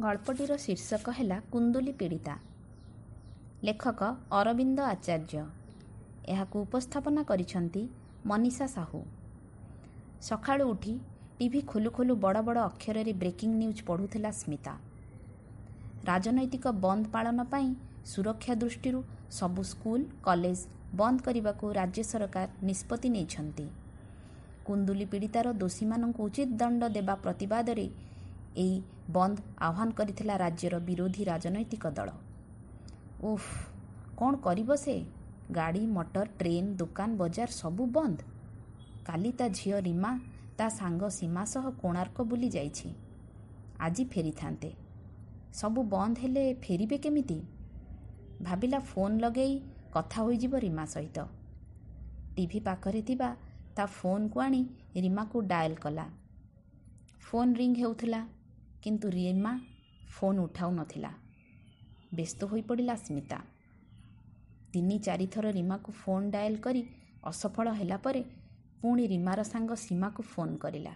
ଗଳ୍ପଟିର ଶୀର୍ଷକ ହେଲା କୁନ୍ଦୁଲି ପୀଡ଼ିତା। ଲେଖକ ଅରବିନ୍ଦ ଆଚାର୍ଯ୍ୟ। ଏହାକୁ ଉପସ୍ଥାପନା କରିଛନ୍ତି ମନୀଷା ସାହୁ। ସକାଳୁ ଉଠି ଟିଭି ଖୋଲୁ ଖୋଲୁ ବଡ଼ ବଡ଼ ଅକ୍ଷରରେ ବ୍ରେକିଂ ନ୍ୟୁଜ୍ ପଢ଼ୁଥିଲା ସ୍ମିତା। ରାଜନୈତିକ ବନ୍ଦ ପାଳନ ପାଇଁ ସୁରକ୍ଷା ଦୃଷ୍ଟିରୁ ସବୁ ସ୍କୁଲ କଲେଜ ବନ୍ଦ କରିବାକୁ ରାଜ୍ୟ ସରକାର ନିଷ୍ପତ୍ତି ନେଇଛନ୍ତି। କୁନ୍ଦୁଲି ପୀଡ଼ିତାର ଦୋଷୀମାନଙ୍କୁ ଉଚିତ ଦଣ୍ଡ ଦେବା ପ୍ରତିବାଦରେ ଏହି ବନ୍ଦ ଆହ୍ୱାନ କରିଥିଲା ରାଜ୍ୟର ବିରୋଧୀ ରାଜନୈତିକ ଦଳ। ଓଫ୍ କ'ଣ କରିବ ସେ? ଗାଡ଼ି ମଟର ଟ୍ରେନ୍ ଦୋକାନ ବଜାର ସବୁ ବନ୍ଦ। କାଲି ତା ଝିଅ ରୀମା ତା ସାଙ୍ଗ ସୀମା ସହ କୋଣାର୍କ ବୁଲି ଯାଇଛି। ଆଜି ଫେରିଥାନ୍ତେ। ସବୁ ବନ୍ଦ ହେଲେ ଫେରିବେ କେମିତି? ଭାବିଲା ଫୋନ୍ ଲଗେଇ କଥା ହୋଇଯିବ ରୀମା ସହିତ। ଟିଭି ପାଖରେ ଥିବା ତା ଫୋନ୍କୁ ଆଣି ରୀମାକୁ ଡାଏଲ୍ କଲା। ଫୋନ୍ ରିଙ୍ଗ୍ ହେଉଥିଲା। କିନ୍ତୁ ରୀମା ଫୋନ୍ ଉଠାଉ ନଥିଲା ବ୍ୟସ୍ତ ହୋଇପଡ଼ିଲା ସ୍ମିତା। ତିନି ଚାରିଥର ରୀମାକୁ ଫୋନ୍ ଡାଏଲ୍ କରି ଅସଫଳ ହେଲା ପରେ ପୁଣି ରୀମାର ସାଙ୍ଗ ସୀମାକୁ ଫୋନ୍ କରିଲା।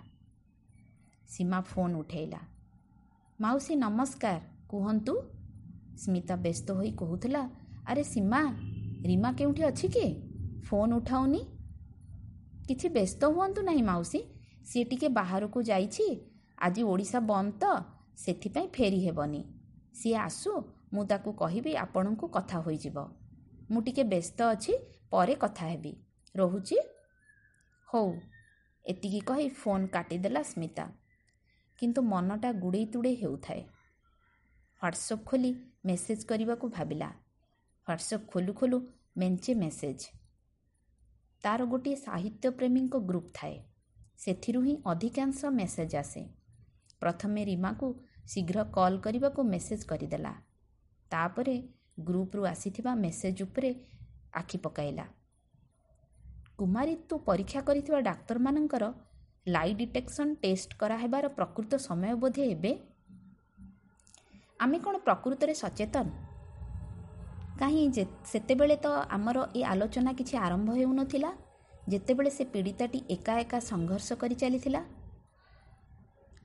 ସୀମା ଫୋନ୍ ଉଠାଇଲା। ମାଉସୀ ନମସ୍କାର କୁହନ୍ତୁ? ସ୍ମିତା ବ୍ୟସ୍ତ ହୋଇ କହୁଥିଲା ଆରେ ସୀମା ରୀମା କେଉଁଠି ଅଛି କି? ଫୋନ୍ ଉଠାଉନି? କିଛି ବ୍ୟସ୍ତ ହୁଅନ୍ତୁ ନାହିଁ ମାଉସୀ ସିଏ ଟିକେ ବାହାରକୁ ଯାଇଛି ଆଜି ଓଡ଼ିଶା ବନ୍ଦ ତ ସେଥିପାଇଁ ଫେରି ହେବନି। ସିଏ ଆସୁ ମୁଁ ତାକୁ କହିବି ଆପଣଙ୍କୁ କଥା ହୋଇଯିବ। ମୁଁ ଟିକେ ବ୍ୟସ୍ତ ଅଛି ପରେ କଥା ହେବି। ରହୁଛି? ହଉ। ଏତିକି କହି ଫୋନ୍ କାଟିଦେଲା ସ୍ମିତା। କିନ୍ତୁ ମନଟା ଗୁଡ଼େଇ ତୁଡ଼େଇ ହେଉଥାଏ। ହ୍ୱାଟ୍ସଅପ୍ ଖୋଲି ମେସେଜ୍ କରିବାକୁ ଭାବିଲା। ହ୍ୱାଟ୍ସଅପ୍ ଖୋଲୁ ଖୋଲୁ ମେଞ୍ଚେ ମେସେଜ୍। ତା'ର ଗୋଟିଏ ସାହିତ୍ୟ ପ୍ରେମୀଙ୍କ ଗ୍ରୁପ୍ ଥାଏ। ସେଥିରୁ ହିଁ ଅଧିକାଂଶ ମେସେଜ୍ ଆସେ। ପ୍ରଥମେ ରୀମାକୁ ଶୀଘ୍ର କଲ୍ କରିବାକୁ ମେସେଜ୍ କରିଦେଲା। ତାପରେ ଗ୍ରୁପ୍ରୁ ଆସିଥିବା ମେସେଜ୍ ଉପରେ ଆଖି ପକାଇଲା। କୁମାରୀ ତୁ ପରୀକ୍ଷା କରିଥିବା ଡାକ୍ତରମାନଙ୍କର ଲାଇ ଡିଟେକ୍ସନ୍ ଟେଷ୍ଟ କରାହେବାର ପ୍ରକୃତ ସମୟ ବୋଧେ ଏବେ? ଆମେ କ'ଣ ପ୍ରକୃତରେ ସଚେତନ? କାହିଁ ସେତେବେଳେ ତ ଆମର ଏ ଆଲୋଚନା କିଛି ଆରମ୍ଭ ହେଉନଥିଲା। ଯେତେବେଳେ ସେ ପୀଡ଼ିତାଟି ଏକା ଏକା ସଂଘର୍ଷ କରି ଚାଲିଥିଲା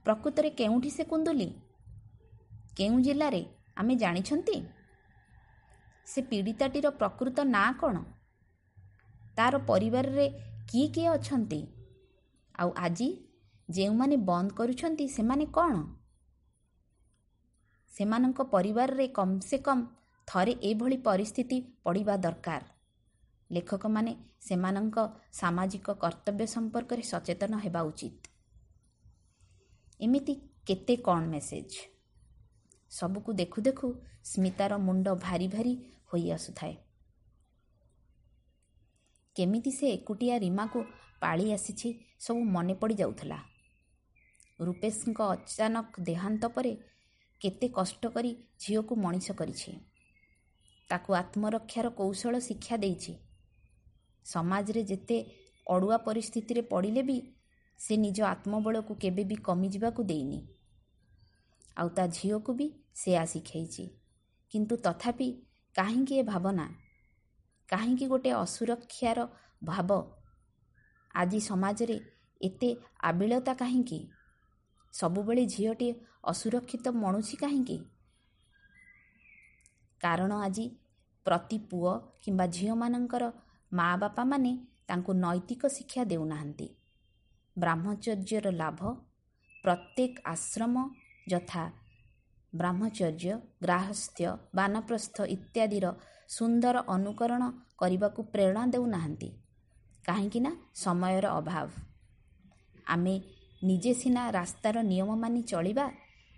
ପ୍ରକୃତରେ କେଉଁଠି ସେ କୁନ୍ଦୁଲି? କେଉଁ ଜିଲ୍ଲାରେ? ଆମେ ଜାଣିଛନ୍ତି? ସେ ପୀଡ଼ିତାଟିର ପ୍ରକୃତ ନାଁ କ'ଣ? ତା'ର ପରିବାରରେ କିଏ କିଏ ଅଛନ୍ତି? ଆଉ ଆଜି ଯେଉଁମାନେ ବନ୍ଦ କରୁଛନ୍ତି ସେମାନେ କ'ଣ? ସେମାନଙ୍କ ପରିବାରରେ କମ୍ ସେ କମ୍ ଥରେ ଏଭଳି ପରିସ୍ଥିତି ପଡ଼ିବା ଦରକାର। ଲେଖକମାନେ ସେମାନଙ୍କ ସାମାଜିକ କର୍ତ୍ତବ୍ୟ ସମ୍ପର୍କରେ ସଚେତନ ହେବା ଉଚିତ। ଏମିତି କେତେ କ'ଣ ମେସେଜ୍ ସବୁକୁ ଦେଖୁ ଦେଖୁ ସ୍ମିତାର ମୁଣ୍ଡ ଭାରି ଭାରି ହୋଇ ଆସୁଥାଏ। କେମିତି ସେ ଏକୁଟିଆ ରୀମାକୁ ପାଳି ଆସିଛି ସବୁ ମନେ ପଡ଼ିଯାଉଥିଲା ରୂପେଶଙ୍କ ଅଚାନକ ଦେହାନ୍ତ ପରେ କେତେ କଷ୍ଟ କରି ଝିଅକୁ ମଣିଷ କରିଛି। ତାକୁ ଆତ୍ମରକ୍ଷାର କୌଶଳ ଶିକ୍ଷା ଦେଇଛି। ସମାଜରେ ଯେତେ ଅଡ଼ୁଆ ପରିସ୍ଥିତିରେ ପଡ଼ିଲେ ବି ସେ ନିଜ ଆତ୍ମବଳକୁ କେବେ ବି କମିଯିବାକୁ ଦେଇନି। ଆଉ ତା ଝିଅକୁ ବି ସେୟା ଶିଖେଇଛି। କିନ୍ତୁ ତଥାପି କାହିଁକି ଏ ଭାବନା? କାହିଁକି ଗୋଟେ ଅସୁରକ୍ଷାର ଭାବ? ଆଜି ସମାଜରେ ଏତେ ଆବିଳତା କାହିଁକି? ସବୁବେଳେ ଝିଅଟିଏ ଅସୁରକ୍ଷିତ ମଣୁଛି କାହିଁକି? କାରଣ ଆଜି ପ୍ରତି ପୁଅ କିମ୍ବା ଝିଅମାନଙ୍କର ମା ବାପାମାନେ ତାଙ୍କୁ ନୈତିକ ଶିକ୍ଷା ଦେଉନାହାନ୍ତି। ବ୍ରହ୍ମଚର୍ଯ୍ୟର ଲାଭ ପ୍ରତ୍ୟେକ ଆଶ୍ରମ ଯଥା ବ୍ରହ୍ମଚର୍ଯ୍ୟ ଗ୍ରାହସ୍ଥ୍ୟ ବାନପ୍ରସ୍ଥ ଇତ୍ୟାଦିର ସୁନ୍ଦର ଅନୁକରଣ କରିବାକୁ ପ୍ରେରଣା ଦେଉନାହାନ୍ତି। କାହିଁକି ନା ସମୟର ଅଭାବ। ଆମେ ନିଜେ ସିନା ରାସ୍ତାର ନିୟମ ମାନି ଚଳିବା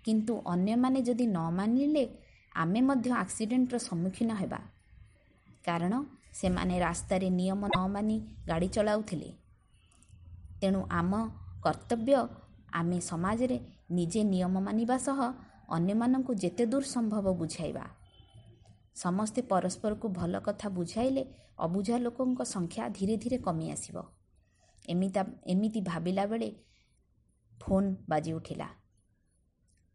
କିନ୍ତୁ ଅନ୍ୟମାନେ ଯଦି ନ ମାନିଲେ ଆମେ ମଧ୍ୟ ଆକ୍ସିଡେଣ୍ଟର ସମ୍ମୁଖୀନ ହେବା। କାରଣ ସେମାନେ ରାସ୍ତାରେ ନିୟମ ନ ମାନି ଗାଡ଼ି ଚଳାଉଥିଲେ। ତେଣୁ ଆମ କର୍ତ୍ତବ୍ୟ ଆମେ ସମାଜରେ ନିଜେ ନିୟମ ମାନିବା ସହ ଅନ୍ୟମାନଙ୍କୁ ଯେତେ ଦୂର ସମ୍ଭବ ବୁଝାଇବା। ସମସ୍ତେ ପରସ୍ପରକୁ ଭଲ କଥା ବୁଝାଇଲେ ଅବୁଝା ଲୋକଙ୍କ ସଂଖ୍ୟା ଧୀରେ ଧୀରେ କମି ଆସିବ। ଏମିତି ଏମିତି ଭାବିଲା ବେଳେ ଫୋନ୍ ବାଜି ଉଠିଲା।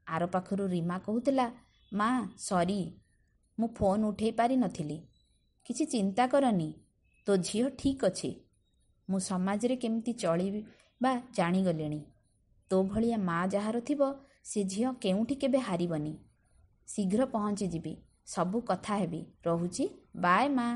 ଆର ପାଖରୁ ରୀମା କହୁଥିଲା ମା ସରି ମୁଁ ଫୋନ୍ ଉଠାଇ ପାରିନଥିଲି। କିଛି ଚିନ୍ତା କରନି ତୋ ଝିଅ ଠିକ୍ ଅଛି। ମୁଁ ସମାଜରେ କେମିତି ଚଳିବା ଜାଣିଗଲିଣି। ତୋ ଭଳିଆ ମା ଯାହାର ଥିବ ସେ ଝିଅ କେଉଁଠି କେବେ ହାରିବନି। ଶୀଘ୍ର ପହଞ୍ଚିଯିବି ସବୁ କଥା ହେବି। ରହୁଛି ବାଏ ମା'